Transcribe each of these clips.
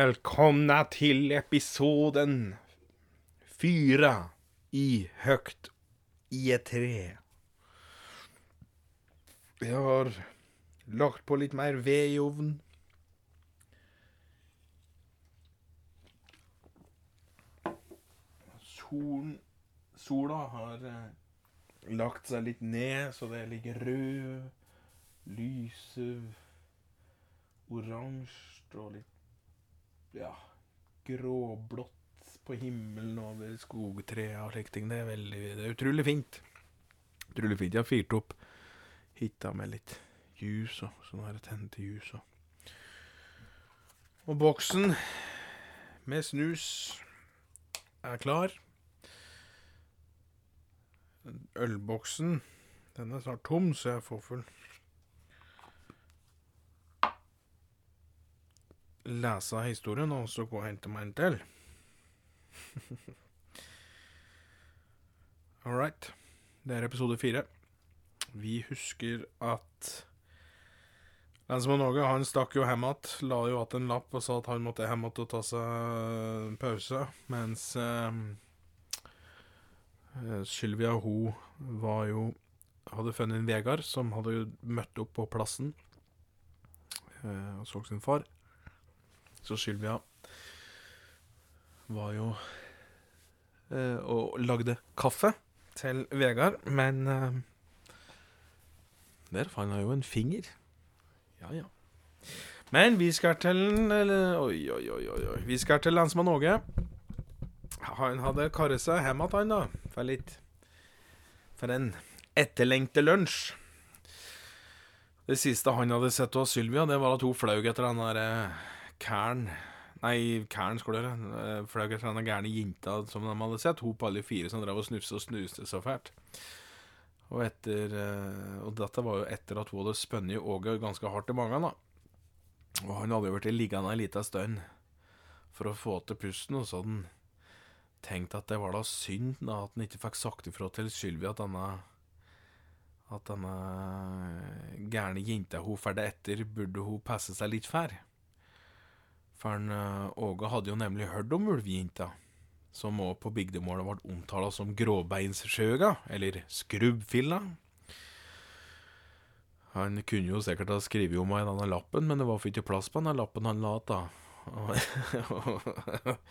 Välkomna till episoden fyra i högt i ett tre. Jeg har lagt på litt mer ved i ovnen. Solen, sola har eh, lagt seg litt ned, så det ligger rød, lyse, oransje og litt ja, gråblått på himmelen over skogtrærne og slike ting. Det er veldig, det er utrolig fint. Utrolig fint. Jeg har fyrt opp hytta med litt ljus og sånn her tente ljus og Og boksen med snus er klar. Ølboksen, den er snart tom, så jeg får full lese historien og så gå og hente meg en til. All right. Det er episode fire. Vi husker at Lensmann Åge han stakk jo hjem igjen. La jo igjen en lapp og sa at han måtte hjem igjen og ta seg en pause. Mens eh, Sylvia hun var jo hadde funnet en Vegard som hadde jo møtt opp på plassen eh, og så sin far. Så Sylvia var jo eh, og lagde kaffe til Vegard, men eh, der fant han jo en finger. Ja, ja. Men vi skal til eller, Oi, oi, oi, oi. Vi skal til lensmann Åge. Han hadde karret seg hjem igjen, da. For litt For en etterlengte lunsj. Det siste han hadde sett av Sylvia, det var at hun fløy etter den der eh, Kern Nei, Kern, skulle det For det er ikke den gærne jenta som de hadde sett. Hun på alle fire som drev og snufste og snuste så fælt. Og, etter, eh, og dette var jo etter at hun hadde spunnet Åge ganske hardt i magen. da. Og han hadde jo blitt liggende en liten stund for å få til pusten, og så hadde han tenkt at det var da synd da at han ikke fikk sagt ifra til Sylvi at denne at denne gærne jenta hun ferdig etter, burde hun passe seg litt for. For eh, Åge hadde jo nemlig hørt om ulvejenta, som òg på bygdemålet ble omtala som gråbeinssjøga, eller skrubbfilla. Han kunne jo sikkert ha skrevet om henne i denne lappen, men det var for ikke plass på denne lappen han la igjen.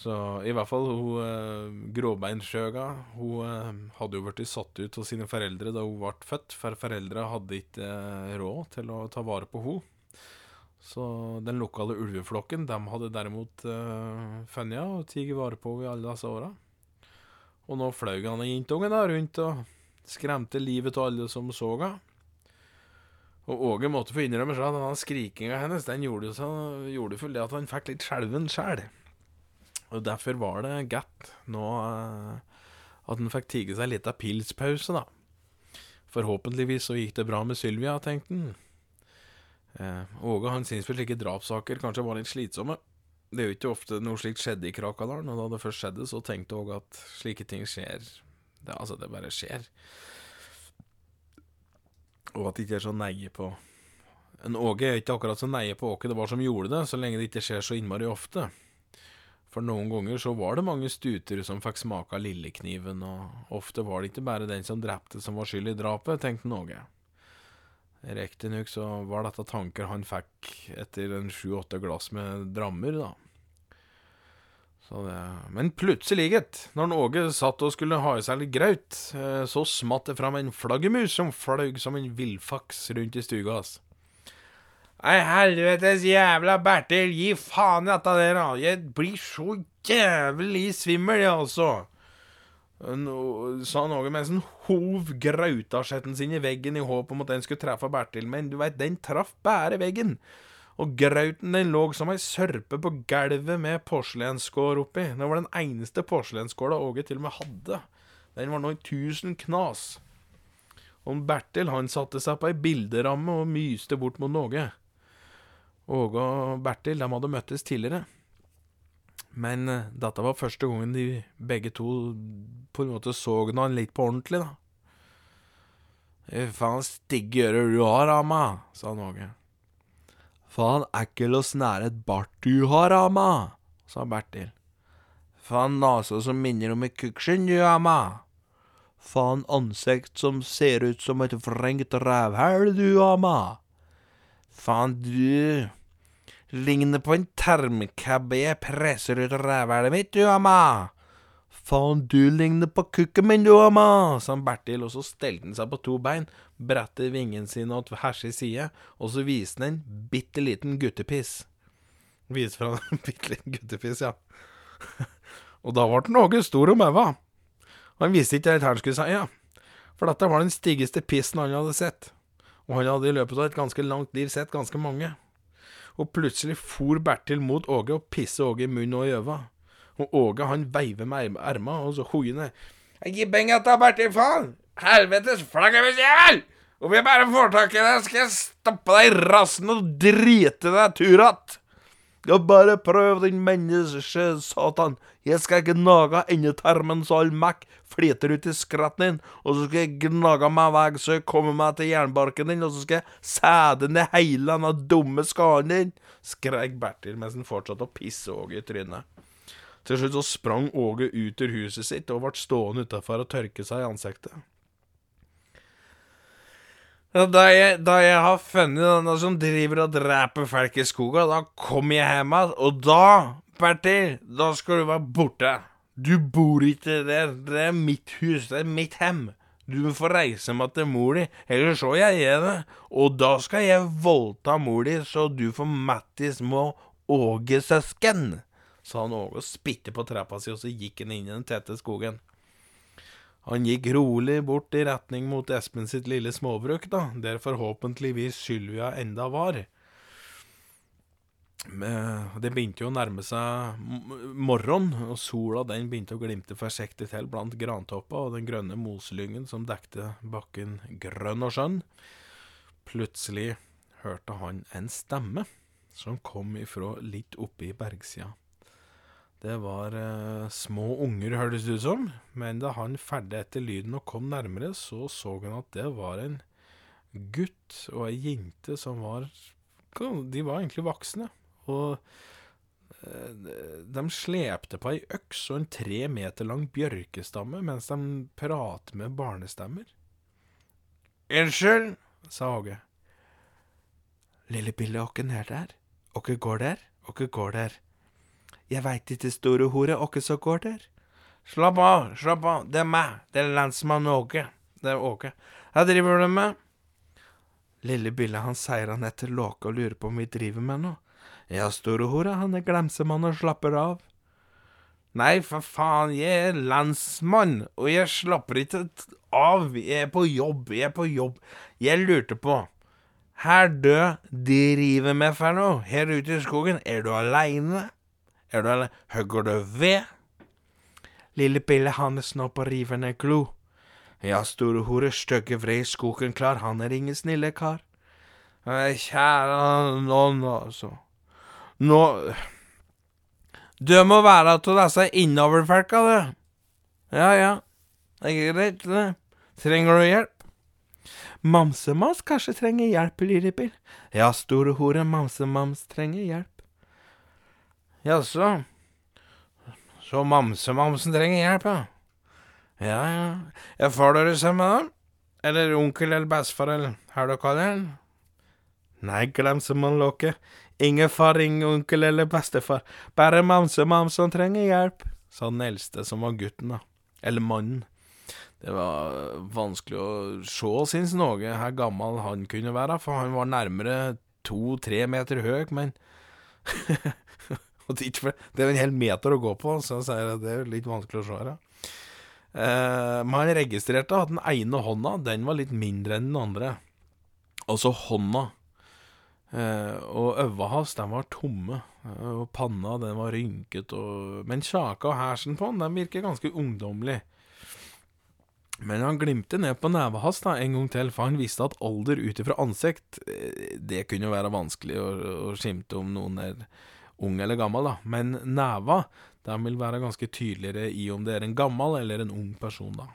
Så i hvert fall hun eh, Hun eh, hadde jo blitt satt ut av sine foreldre da hun ble født, for foreldra hadde ikke eh, råd til å ta vare på henne. Så den lokale ulveflokken de hadde derimot uh, funnet og tatt vare på i alle disse åra. Og nå fløy han jentungen da rundt og skremte livet av alle som så henne. Og Åge måtte få innrømme seg at denne skrikinga hennes den gjorde jo så, gjorde for det at han fikk litt skjelven sjæl. Og derfor var det godt nå uh, at han fikk tige seg litt av pilspause, da. Forhåpentligvis så gikk det bra med Sylvia, tenkte han. Eh, Åge han syntes vel slike drapssaker kanskje var litt slitsomme. Det er jo ikke ofte noe slikt skjedde i Krakadalen, og da det først skjedde, så tenkte Åge at slike ting skjer. Det, altså, det bare skjer. Og at det ikke er så neie på En Åge er ikke akkurat så neie på åke det var som gjorde det, så lenge det ikke skjer så innmari ofte. For noen ganger så var det mange stuter som fikk smake av lillekniven, og ofte var det ikke bare den som drepte som var skyld i drapet, tenkte Åge. Riktignok så var dette tanker han fikk etter en sju-åtte glass med drammer, da. Så det, men plutselig, når Åge satt og skulle ha i seg litt graut, eh, så smatt det fram en flaggermus som fløy som en villfaks rundt i stuga hans. Nei, helvetes jævla Bertil, gi faen i dette der, da. Jeg blir så jævlig svimmel, jeg, altså. Nå, sa Åge mens han hov grautasjetten sin i veggen i håp om at den skulle treffe Bertil, men du veit, den traff bare veggen. Og grauten den lå som ei sørpe på gulvet med porselensskår oppi. Det var den eneste porselensskåla Åge til og med hadde. Den var nå i tusen knas. Og Bertil han satte seg på ei bilderamme og myste bort mot Åge. Åge og Bertil de hadde møttes tidligere. Men eh, dette var første gangen de begge to på en måte så han litt på ordentlig, da. Fy faen stygge ører du har, Amma, sa han Åge. Faen ekkel og snæret bart du har, amma, sa Bertil. Faen nase som minner om et kukkskinn, du, amma. Faen ansikt som ser ut som et vrengt rævhæl, du, amma. Faen, du ligner på en termkabbe jeg presser ut rævhælet mitt, du, amma. Faen, du ligner på kukken min, du, amma, sa Bertil, og så stelte han seg på to bein, brettet vingene sine åt hver sin side, og så viste han en bitte liten guttepiss. Viste fra en bitte liten guttepiss, ja. og da ble Åge stor om øva. Han visste ikke hva han skulle si, ja. For dette var den styggeste pissen han hadde sett. Og han hadde i løpet av et ganske langt liv sett ganske mange. Og plutselig for Bertil mot Åge og pisser Åge i munnen og i øva. Og Åge han veiver med erma, og så hoier ned. Jeg gir penger til Bertil, faen! Helvetes flaggermusjævel! Om jeg bare får tak i deg, skal jeg stappe deg i rassen og drite deg turatt! Ja, bare prøv, din menneske-satan. Jeg skal gnage endetarmen så all mekk flyter ut i skratten din, og så skal jeg gnage meg vei så jeg kommer meg til jernbarken din, og så skal jeg sæde ned hele denne dumme skallen din, skrek Bertil mens han fortsatte å pisse Åge i trynet. Til slutt så sprang Åge ut ur huset sitt og ble stående utafor og tørke seg i ansiktet. Da jeg, da jeg har funnet denne som driver og dreper folk i skogen, da kommer jeg hjem igjen, og da, Bertil, da skal du være borte. Du bor ikke der, det er mitt hus, det er mitt hem. Du må få reise meg til mor di, ellers så jeg gjør det. Og da skal jeg voldta mor di, så du får Mattis små Åge-søsken, sa han Åge og spytte på trappa si, og så gikk han inn i den tette skogen. Han gikk rolig bort i retning mot Espen sitt lille småbruk, da, der forhåpentligvis Sylvia enda var. Det begynte jo å nærme seg morgen, og sola den begynte å glimte forsiktig til blant grantoppa og den grønne moslyngen som dekte bakken grønn og skjønn. Plutselig hørte han en stemme som kom ifra litt oppe i bergsida. Det var eh, små unger, hørtes det ut som, men da han ferdig etter lyden og kom nærmere, så så han at det var en gutt og ei jente som var De var egentlig voksne, og eh, de slepte på ei øks og en tre meter lang bjørkestamme mens de pratet med barnestemmer. Unnskyld, sa Åge. Lille Bille, åkken er der? Åkke går der? Åkke går der? Jeg veit ikke, store hore, åkke som går der. Slapp av, slapp av, det er meg, det er lensmann Åge. Det er Åge. Hva driver du med? Lille Bille han seier han etter låke og lurer på om vi driver med noe. Ja, store hore, han er glemsemann og slapper av. Nei, for faen, jeg er lensmann, og jeg slapper ikke av, jeg er på jobb, jeg er på jobb. Jeg lurte på, her du driver med for noe, her ute i skogen, er du aleine? Er du aleine? Hogger du ved? Lille Bille, han er snart på å rive ned klo. Ja, store hore, stygge vrei skogen klar, han er ingen snille kar. Kjære noen, altså. Nå Du må være av disse innoverfolka, du. Ja, ja. Det er greit, det. Trenger du hjelp? Mamsemams kanskje trenger hjelp, Lillebil. Ja, store hore, mamsemams trenger hjelp. Jaså. Så mamsemamsen trenger hjelp, ja. Ja, ja. Ja, far deres med dem? Eller onkel eller bestefar, eller har dere det? Nei, glemsemannlåket. Ingen far, ingen onkel eller bestefar. Bare mamsemam som trenger hjelp, sa den eldste, som var gutten, da. Eller mannen. Det var vanskelig å se, syns noe, hvor gammel han kunne være, for han var nærmere to-tre meter høy, men Det er en hel meter å gå på, så sier at det er litt vanskelig å se her. Eh, men han registrerte at den ene hånda, den var litt mindre enn den andre. Altså hånda. Eh, og øva hans, den var tomme. Eh, og panna, den var rynket, og Men kjaka og hersen på han, den virker ganske ungdommelig. Men han glimte ned på nevet hans da, en gang til, for han visste at alder ut ifra ansikt, eh, det kunne jo være vanskelig å, å skimte om noen er ung eller gammel, da. Men neva, de vil være ganske tydeligere i om det er en gammel eller en ung person, da.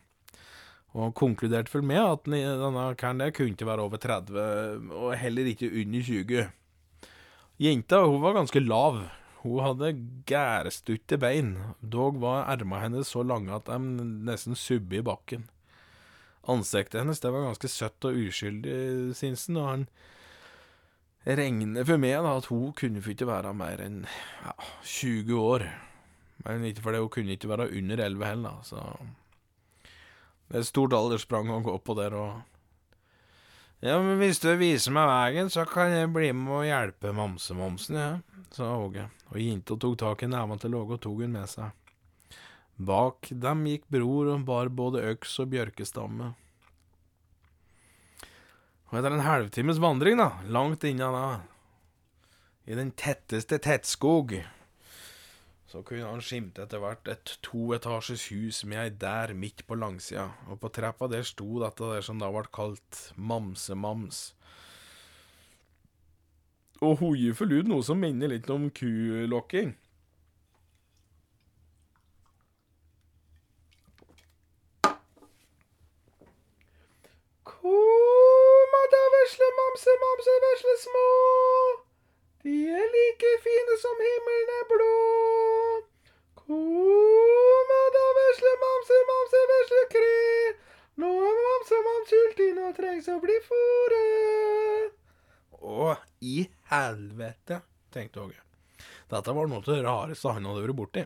Og han konkluderte vel med at denne karen der kunne ikke være over 30, og heller ikke under 20. Jenta hun var ganske lav. Hun hadde gærstutte bein, dog var ermene hennes så lange at de nesten subbe i bakken. Ansiktet hennes det var ganske søtt og uskyldig, syns han, og han regner for meg da at hun kunne ikke være mer enn ja, 20 år. Men ikke fordi hun kunne ikke være under 11 heller, så Det er stort alderssprang å gå på der, og Ja, men hvis du viser meg veien, så kan jeg bli med og hjelpe mamsemamsen, ja, sa Åge, og jenta tok tak i neven til Åge og tok hun med seg. Bak dem gikk bror og bar både øks og bjørkestamme. Og etter en halvtimes vandring, da, langt inna da, i den tetteste tettskog, så kunne han skimte etter hvert et toetasjes hus med ei der midt på langsida, og på trappa der sto dette der som da ble kalt Mamsemams. Og hoie for lyd noe som minner litt om kulokking. Kom da, vesle mamse, mamse, vesle små. De er like fine som himmelen er blå. Kom da, vesle mamse, mamse, vesle kre. Nå er mamse, mamse å bli fore!» Å, i helvete, tenkte Åge. Dette var noe av det rareste han hadde vært borti.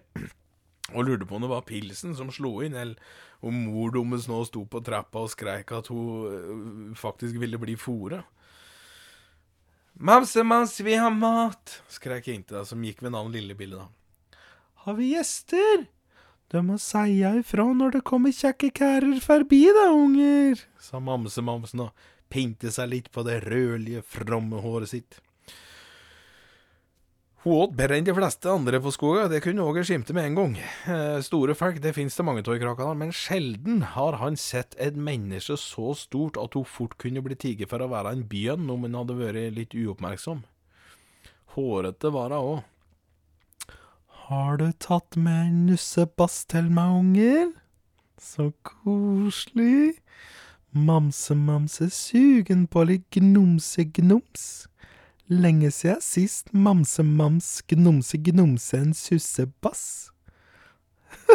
Og lurte på om det var pilsen som slo inn, eller om mor deres nå sto på trappa og skreik at hun øh, faktisk ville bli fore Mamse, mams, vi har mat, skrek jenta som gikk ved navn Lillebille da. Har vi gjester? Du må seia ifra når det kommer kjekke kærer forbi da, unger, sa mamse-mamsen og pinte seg litt på det rødlige, fromme håret sitt. Hun åt bedre enn de fleste andre på skoga, det kunne Åge skimte med en gang. Eh, store folk det finnes det mange av i Krakadal, men sjelden har han sett et menneske så stort at hun fort kunne bli tatt for å være en bjørn om hun hadde vært litt uoppmerksom. Hårete var hun òg. Har du tatt med en nussebass til meg, unger? Så koselig. Mamse-mamse sugen på litt gnomse-gnoms. Lenge siden sist mamse-mams gnomse-gnomse en sussebass.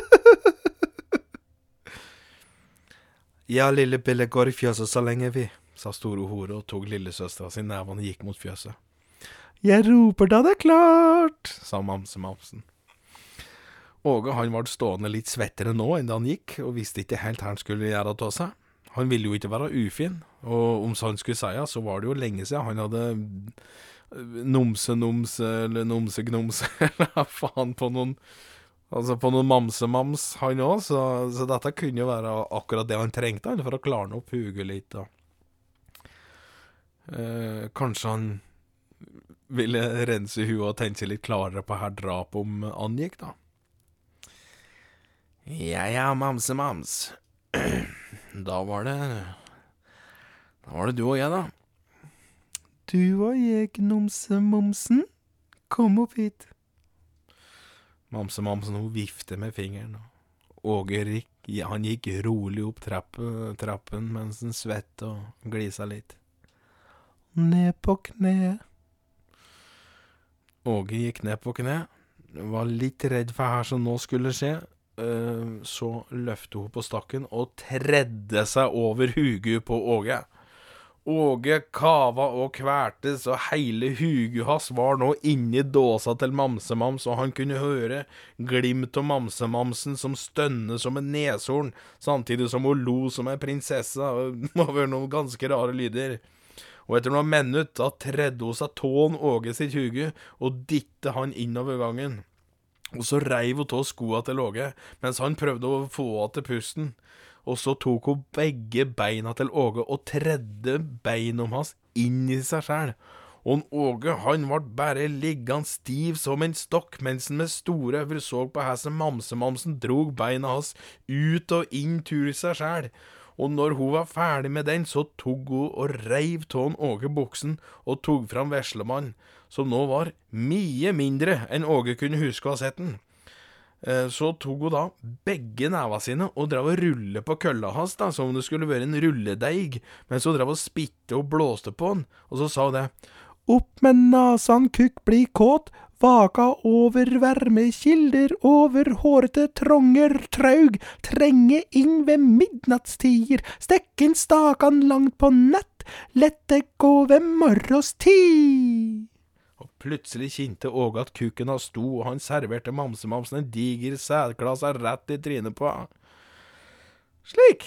ja, lille Bille går i fjøset så lenge, vi, sa store hore og tok lillesøstera si neven og gikk mot fjøset. Jeg roper da det er klart, sa mamse-mamsen. Åge han ble stående litt svettere nå enn da han gikk, og visste ikke helt hva han skulle gjøre av seg. Han ville jo ikke være ufin, og om sant skulle si så var det jo lenge siden han hadde numse-numse eller numse-gnumse eller faen på noen Altså på noen mamse-mams, han òg, så, så, dette kunne jo være akkurat det han trengte han, for å klarne opp huget litt. Eh, kanskje han ville rense huet og tenke litt klarere på her drapet om angikk, da. Ja ja, mamse-mams. Da var det Da var det du og jeg, da. Du og jeg, Gnomsemomsen. Kom opp hit. Mamse-mamsen hun vifter med fingeren. Åge Rik han gikk rolig opp trappen, trappen mens han svett og glisa litt. Ned på kne. Åge gikk ned på kne. Var litt redd for her som nå skulle skje. Så løfte hun på stakken og tredde seg over hugu på Åge. Åge kava og kvertes, og heile hugu hans var nå inni dåsa til Mamsemams, og han kunne høre glimt av Mamsemamsen som stønne som en neshorn, samtidig som hun lo som ei prinsesse, det må være noen ganske rare lyder. Og etter noen minutter da tredde hun seg tåen Åge sitt huge og ditte han innover gangen. Og så reiv hun av skoa til Åge, mens han prøvde å få henne til pusten og så tok hun begge beina til Åge og tredde beina hans inn i seg sjæl. Og Åge han ble bare liggende stiv som en stokk mens han med store øyne så på hvordan mamsemamsen drog beina hans ut og inn tur seg sjæl. Og når hun var ferdig med den, så tok hun og reiv av Åge buksen og tok fram veslemannen, som nå var mye mindre enn Åge kunne huske å ha sett den. Eh, så tok hun da begge neva sine og drev og rulle på kølla hans, da, som om det skulle være en rulledeig, mens hun drev og spitte og blåste på den, og så sa hun det. Opp med nasan, kukk bli kåt, vaka over varmekilder, over hårete tronger traug, trenge inn ved midnattstider, stekken stakan langt på nett, lette gå ved morgenstid. Plutselig kjente Åge at kuken hans sto, og han serverte Mamsemamsen en diger sædklase rett i trynet på henne. Slik.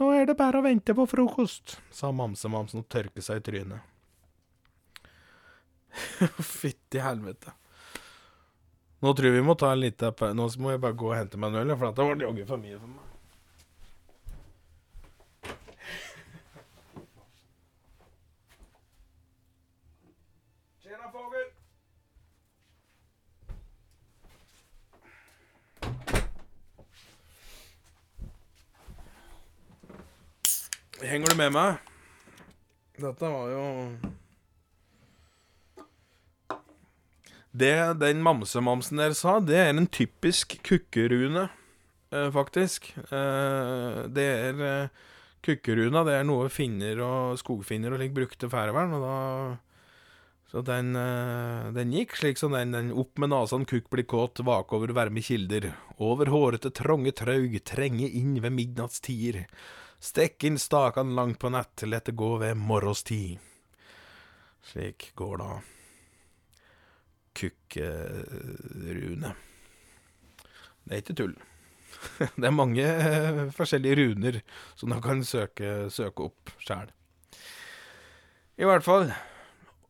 Nå er det bare å vente på frokost, sa Mamsemamsen og tørket seg i trynet. Fytti helvete. Nå tror jeg vi må ta en liten pause. Nå må jeg bare gå og hente meg en øl, for dette var jaggu for mye for meg. Henger du med meg? Dette var jo Det den mamsemamsen der sa, det er en typisk kukkerune, eh, faktisk. Eh, det er eh, Kukkeruna det er noe finner og skogfinner og lik brukte færøvern, og da Så den, den gikk slik som den, den opp med nasan, kukk blir kåt, vake over varme kilder, over hårete tronge traug, trenge inn ved midnattstider, stekk inn stakan langt på nett, lett det gå ved morgenstid. Slik går da kukkerune. Det er ikke tull. Det er mange eh, forskjellige runer som du kan søke, søke opp sjæl. I hvert fall.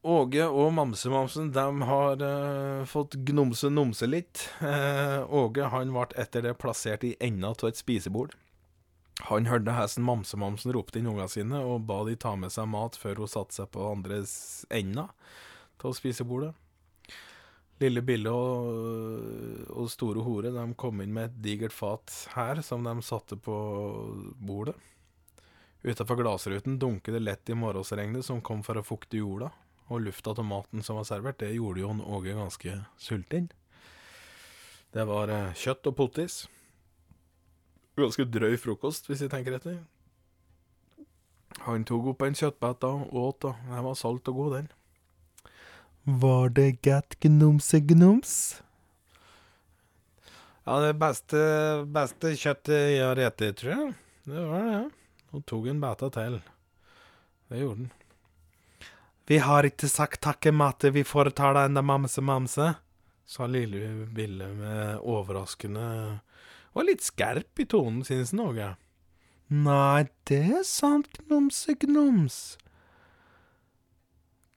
Åge og Mamsemamsen de har uh, fått gnomse-nomse litt. Uh, Åge han ble etter det plassert i enda av et spisebord. Han hørte hesten Mamsemamsen ropte inn ungene sine og ba de ta med seg mat før hun satte seg på andre s- enda av spisebordet. Lille Bille og, og Store Hore de kom inn med et digert fat her som de satte på bordet. Utafor glassruten dunket det lett i morgensregnet som kom for å fukte jorda, og lufta av maten som var servert, det gjorde Jon Åge ganske sulten. Det var eh, kjøtt og potis. Ganske drøy frokost, hvis jeg tenker etter. Han tok opp en kjøttbit og åt, da. Den var salt og god, den. Var det gatt gnomse-gnoms? Ja, det beste, beste kjøttet jeg har spist, tror jeg. Det var det, ja. Hun tok en beta til. Det gjorde den. Vi har ikke sagt takke matte, vi foretar deg enda mamse-mamse, sa lille Bille med overraskende Og litt skerp i tonen, synes han òg. Nei, det er sant, gnomse-gnoms.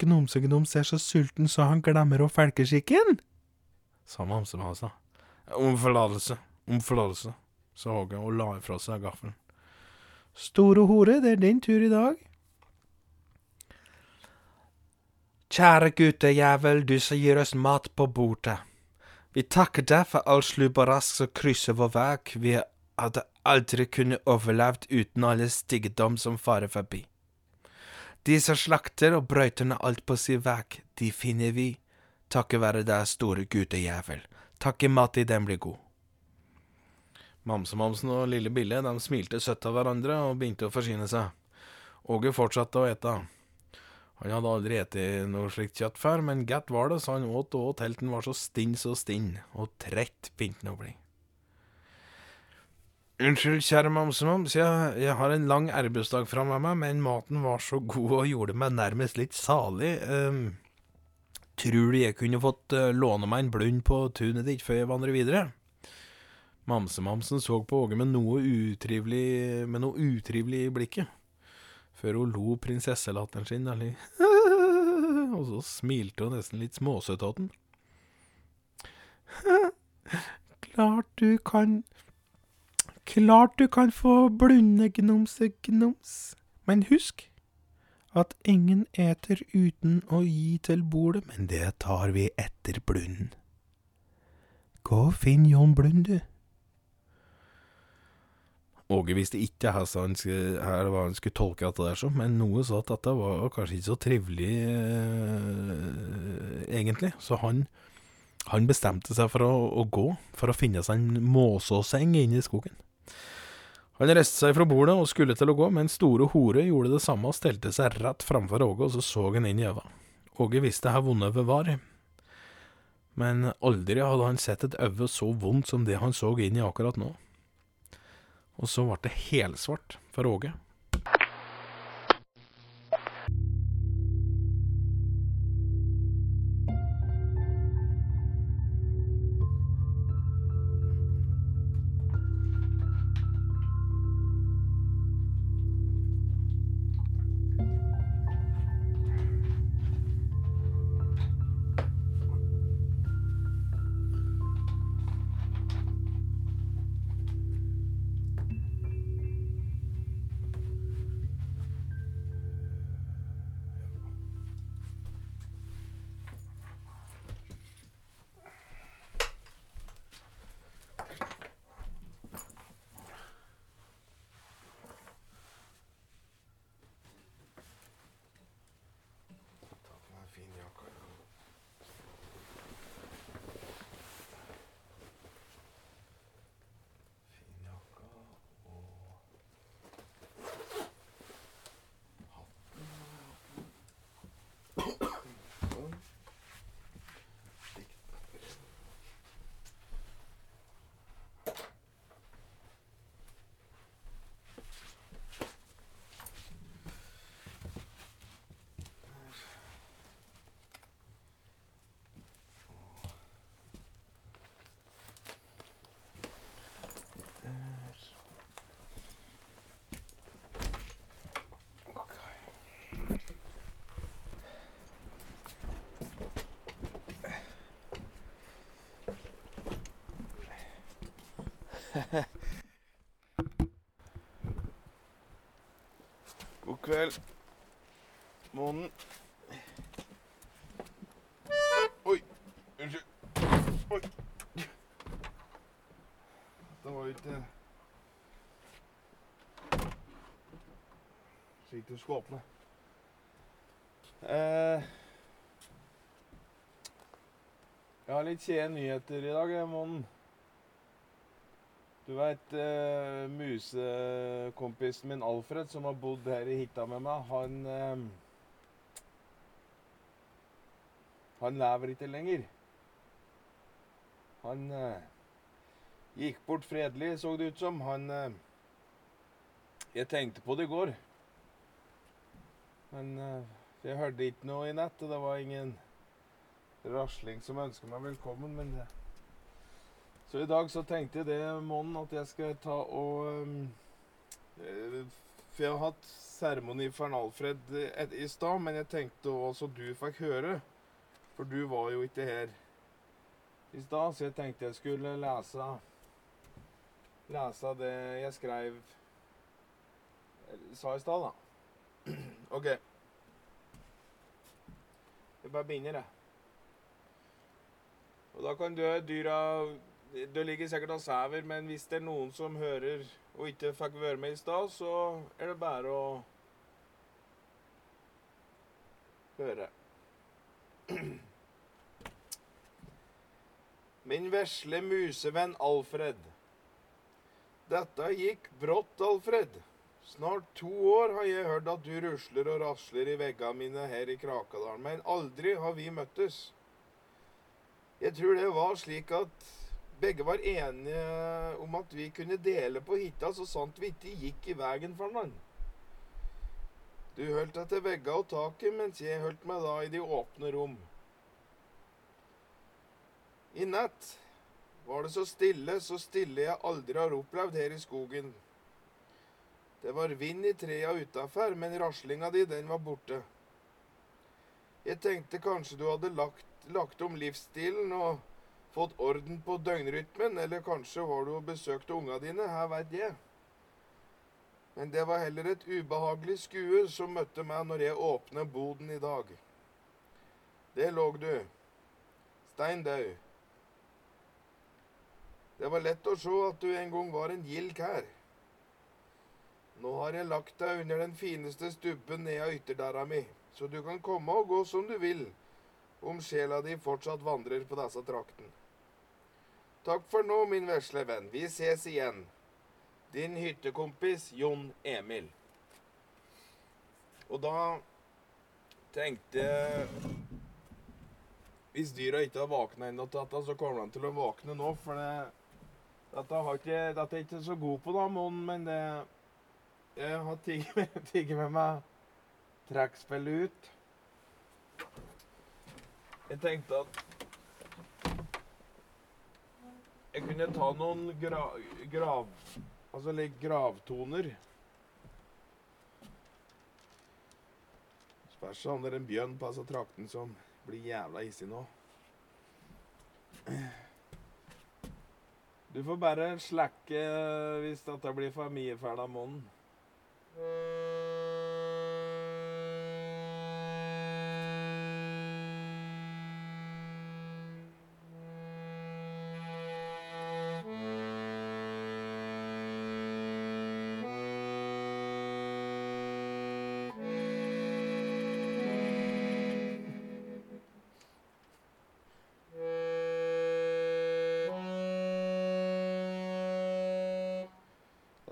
Gnomse-gnoms er så sulten så han glemmer å felke skikken, sa mamse-mamse. Om forlatelse, om forlatelse, sa Håge og la ifra seg gaffelen. Store hore, det er din tur i dag. Kjære guttejævel, du som gir oss mat på bordet. Vi takker deg for all slubberask som krysser vår vei. Vi hadde aldri kunnet overlevd uten alle styggedom som farer forbi. De som slakter og brøyter ned alt på sin vei, de finner vi, takket være deg, store gudejævel. Takk i mat i den blir god. Mamsemamsen og lille Bille de smilte søtt av hverandre og begynte å forsyne seg. Åge fortsatte å ete. Han hadde aldri spist noe slikt kjøtt før, men godt var det, så han åt og åt til han var så stinn så stinn, og trett begynte han å bli. Unnskyld, kjære mamsemams, jeg, jeg har en lang arbeidsdag framme meg, men maten var så god og gjorde meg nærmest litt salig. Um, tror du jeg kunne fått eh, låne meg en blund på tunet ditt før jeg vandrer videre? Mamsemamsen så på Åge med noe utrivelig Med noe utrivelig i blikket, før hun lo prinsesselatteren sin, eller Og så smilte hun nesten litt småsøt av den. Klart du kan Klart du kan få blunde gnomse-gnoms. Men husk at ingen eter uten å gi til bordet, men det tar vi etter blunden. Gå og finn Jon Blund, du. Åge visste ikke hva han han skulle tolke dette der som, men noe sa at dette var kanskje ikke så trivelig eh, egentlig, så han, han bestemte seg for å, å gå, for å finne seg en måsåseng inne i skogen. Han reiste seg fra bordet og skulle til å gå, men store hore gjorde det samme og stelte seg rett framfor Åge, og så så han inn i øva. Åge visste hvor vondt øyet var, men aldri hadde han sett et øye så vondt som det han så inn i akkurat nå. Og så ble det helsvart for Åge. God kveld, månen. Oi, unnskyld. Oi. Det var ikke slik du skulle åpne. Eh, jeg har litt kjede nyheter i dag, månen. Du veit, uh, musekompisen min Alfred, som har bodd her i hytta med meg, han uh, Han lever ikke lenger. Han uh, gikk bort fredelig, så det ut som. Han eh, Jeg tenkte på det i går. Men eh, jeg hørte ikke noe i natt, og det var ingen rasling som ønska meg velkommen, men det så i dag så tenkte jeg det, Månen, at jeg skal ta og um, eh, For jeg har hatt seremoni for en Alfred et, i stad, men jeg tenkte også du fikk høre. For du var jo ikke her i stad, så jeg tenkte jeg skulle lese Lese det jeg skrev Sa i stad, da. OK. Jeg bare begynner, jeg. Og da kan du dyra det ligger sikkert og sover, men hvis det er noen som hører og ikke fikk være med i stad, så er det bare å høre. Min vesle musevenn Alfred. Dette gikk brått, Alfred. Snart to år har jeg hørt at du rusler og rasler i veggene mine her i Krakadalen, men aldri har vi møttes. Jeg tror det var slik at begge var enige om at vi kunne dele på hytta så sant vi ikke gikk i veien for noen. Du holdt deg til veggene og taket, mens jeg holdt meg da i de åpne rom. I natt var det så stille, så stille jeg aldri har opplevd her i skogen. Det var vind i trea utafor, men raslinga di, den var borte. Jeg tenkte kanskje du hadde lagt, lagt om livsstilen og fått orden på døgnrytmen, eller kanskje har du besøkt unga dine, her veit jeg. Men det var heller et ubehagelig skue som møtte meg når jeg åpnet boden i dag. Der lå du, stein daud. Det var lett å se at du en gang var en gild kær. Nå har jeg lagt deg under den fineste stubben ned av ytterdæra mi, så du kan komme og gå som du vil, om sjela di fortsatt vandrer på disse traktene. Takk for nå, min vesle venn. Vi ses igjen. Din hyttekompis Jon Emil. Og da tenkte Hvis dyra ikke har våkna ennå så kommer de til å våkne nå. For det, dette, ikke, dette er jeg ikke så god på, da, Mon, men det Jeg har med, tigget med meg trekkspillet ut. Jeg tenkte at jeg kunne ta noen gra grav... Altså litt gravtoner. Spørs om det er en bjørn på altså trakten som blir jævla hissig nå. Du får bare slekke hvis dette blir for mye fæl av munnen.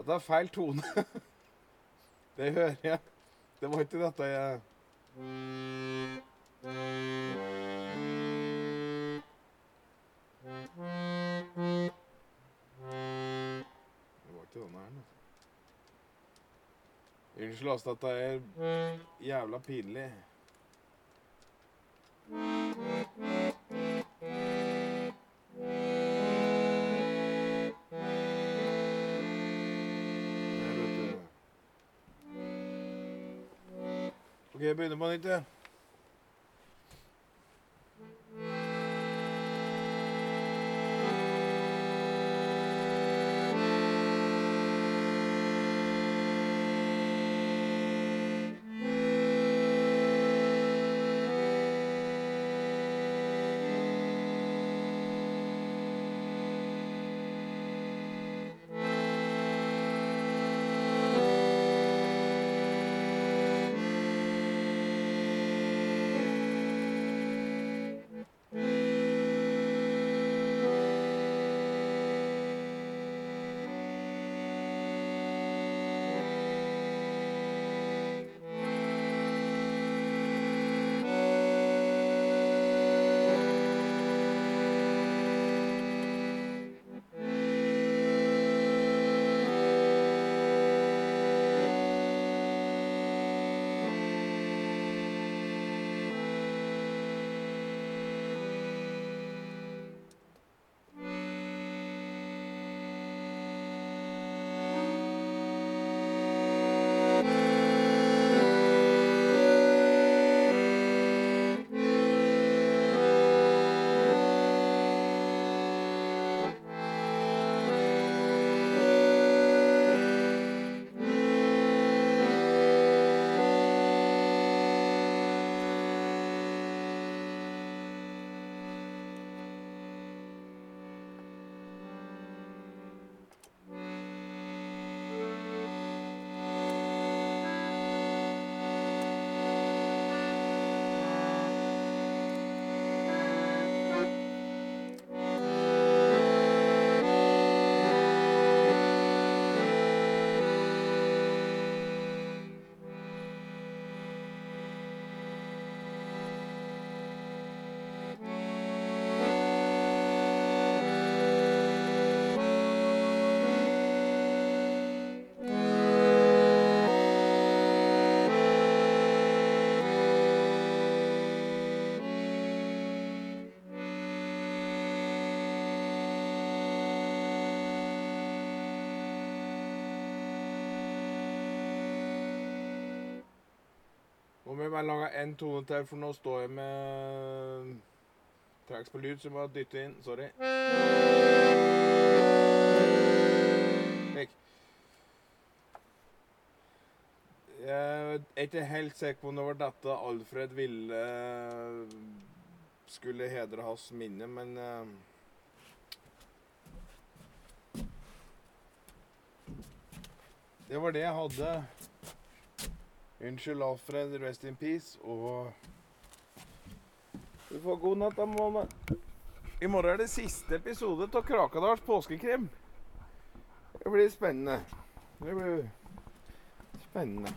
Dette er feil tone. Det hører jeg. Det var ikke dette jeg Det var ikke denne her, altså. Unnskyld, altså. Dette er jævla pinlig. Begynner på nytt, jeg. Nå må jeg bare lage en tone til, for nå står jeg med tracks på lyd, så jeg må dytte inn. Sorry. Jeg er ikke helt sikker på om det var dette Alfred ville skulle hedre hans minne, men eh, Det var det jeg hadde. Unnskyld, Alfred. Rest in peace. Og du får god natt, da, Mone. I morgen er det siste episode av Krakadals påskekrim. Det blir spennende. Det blir spennende.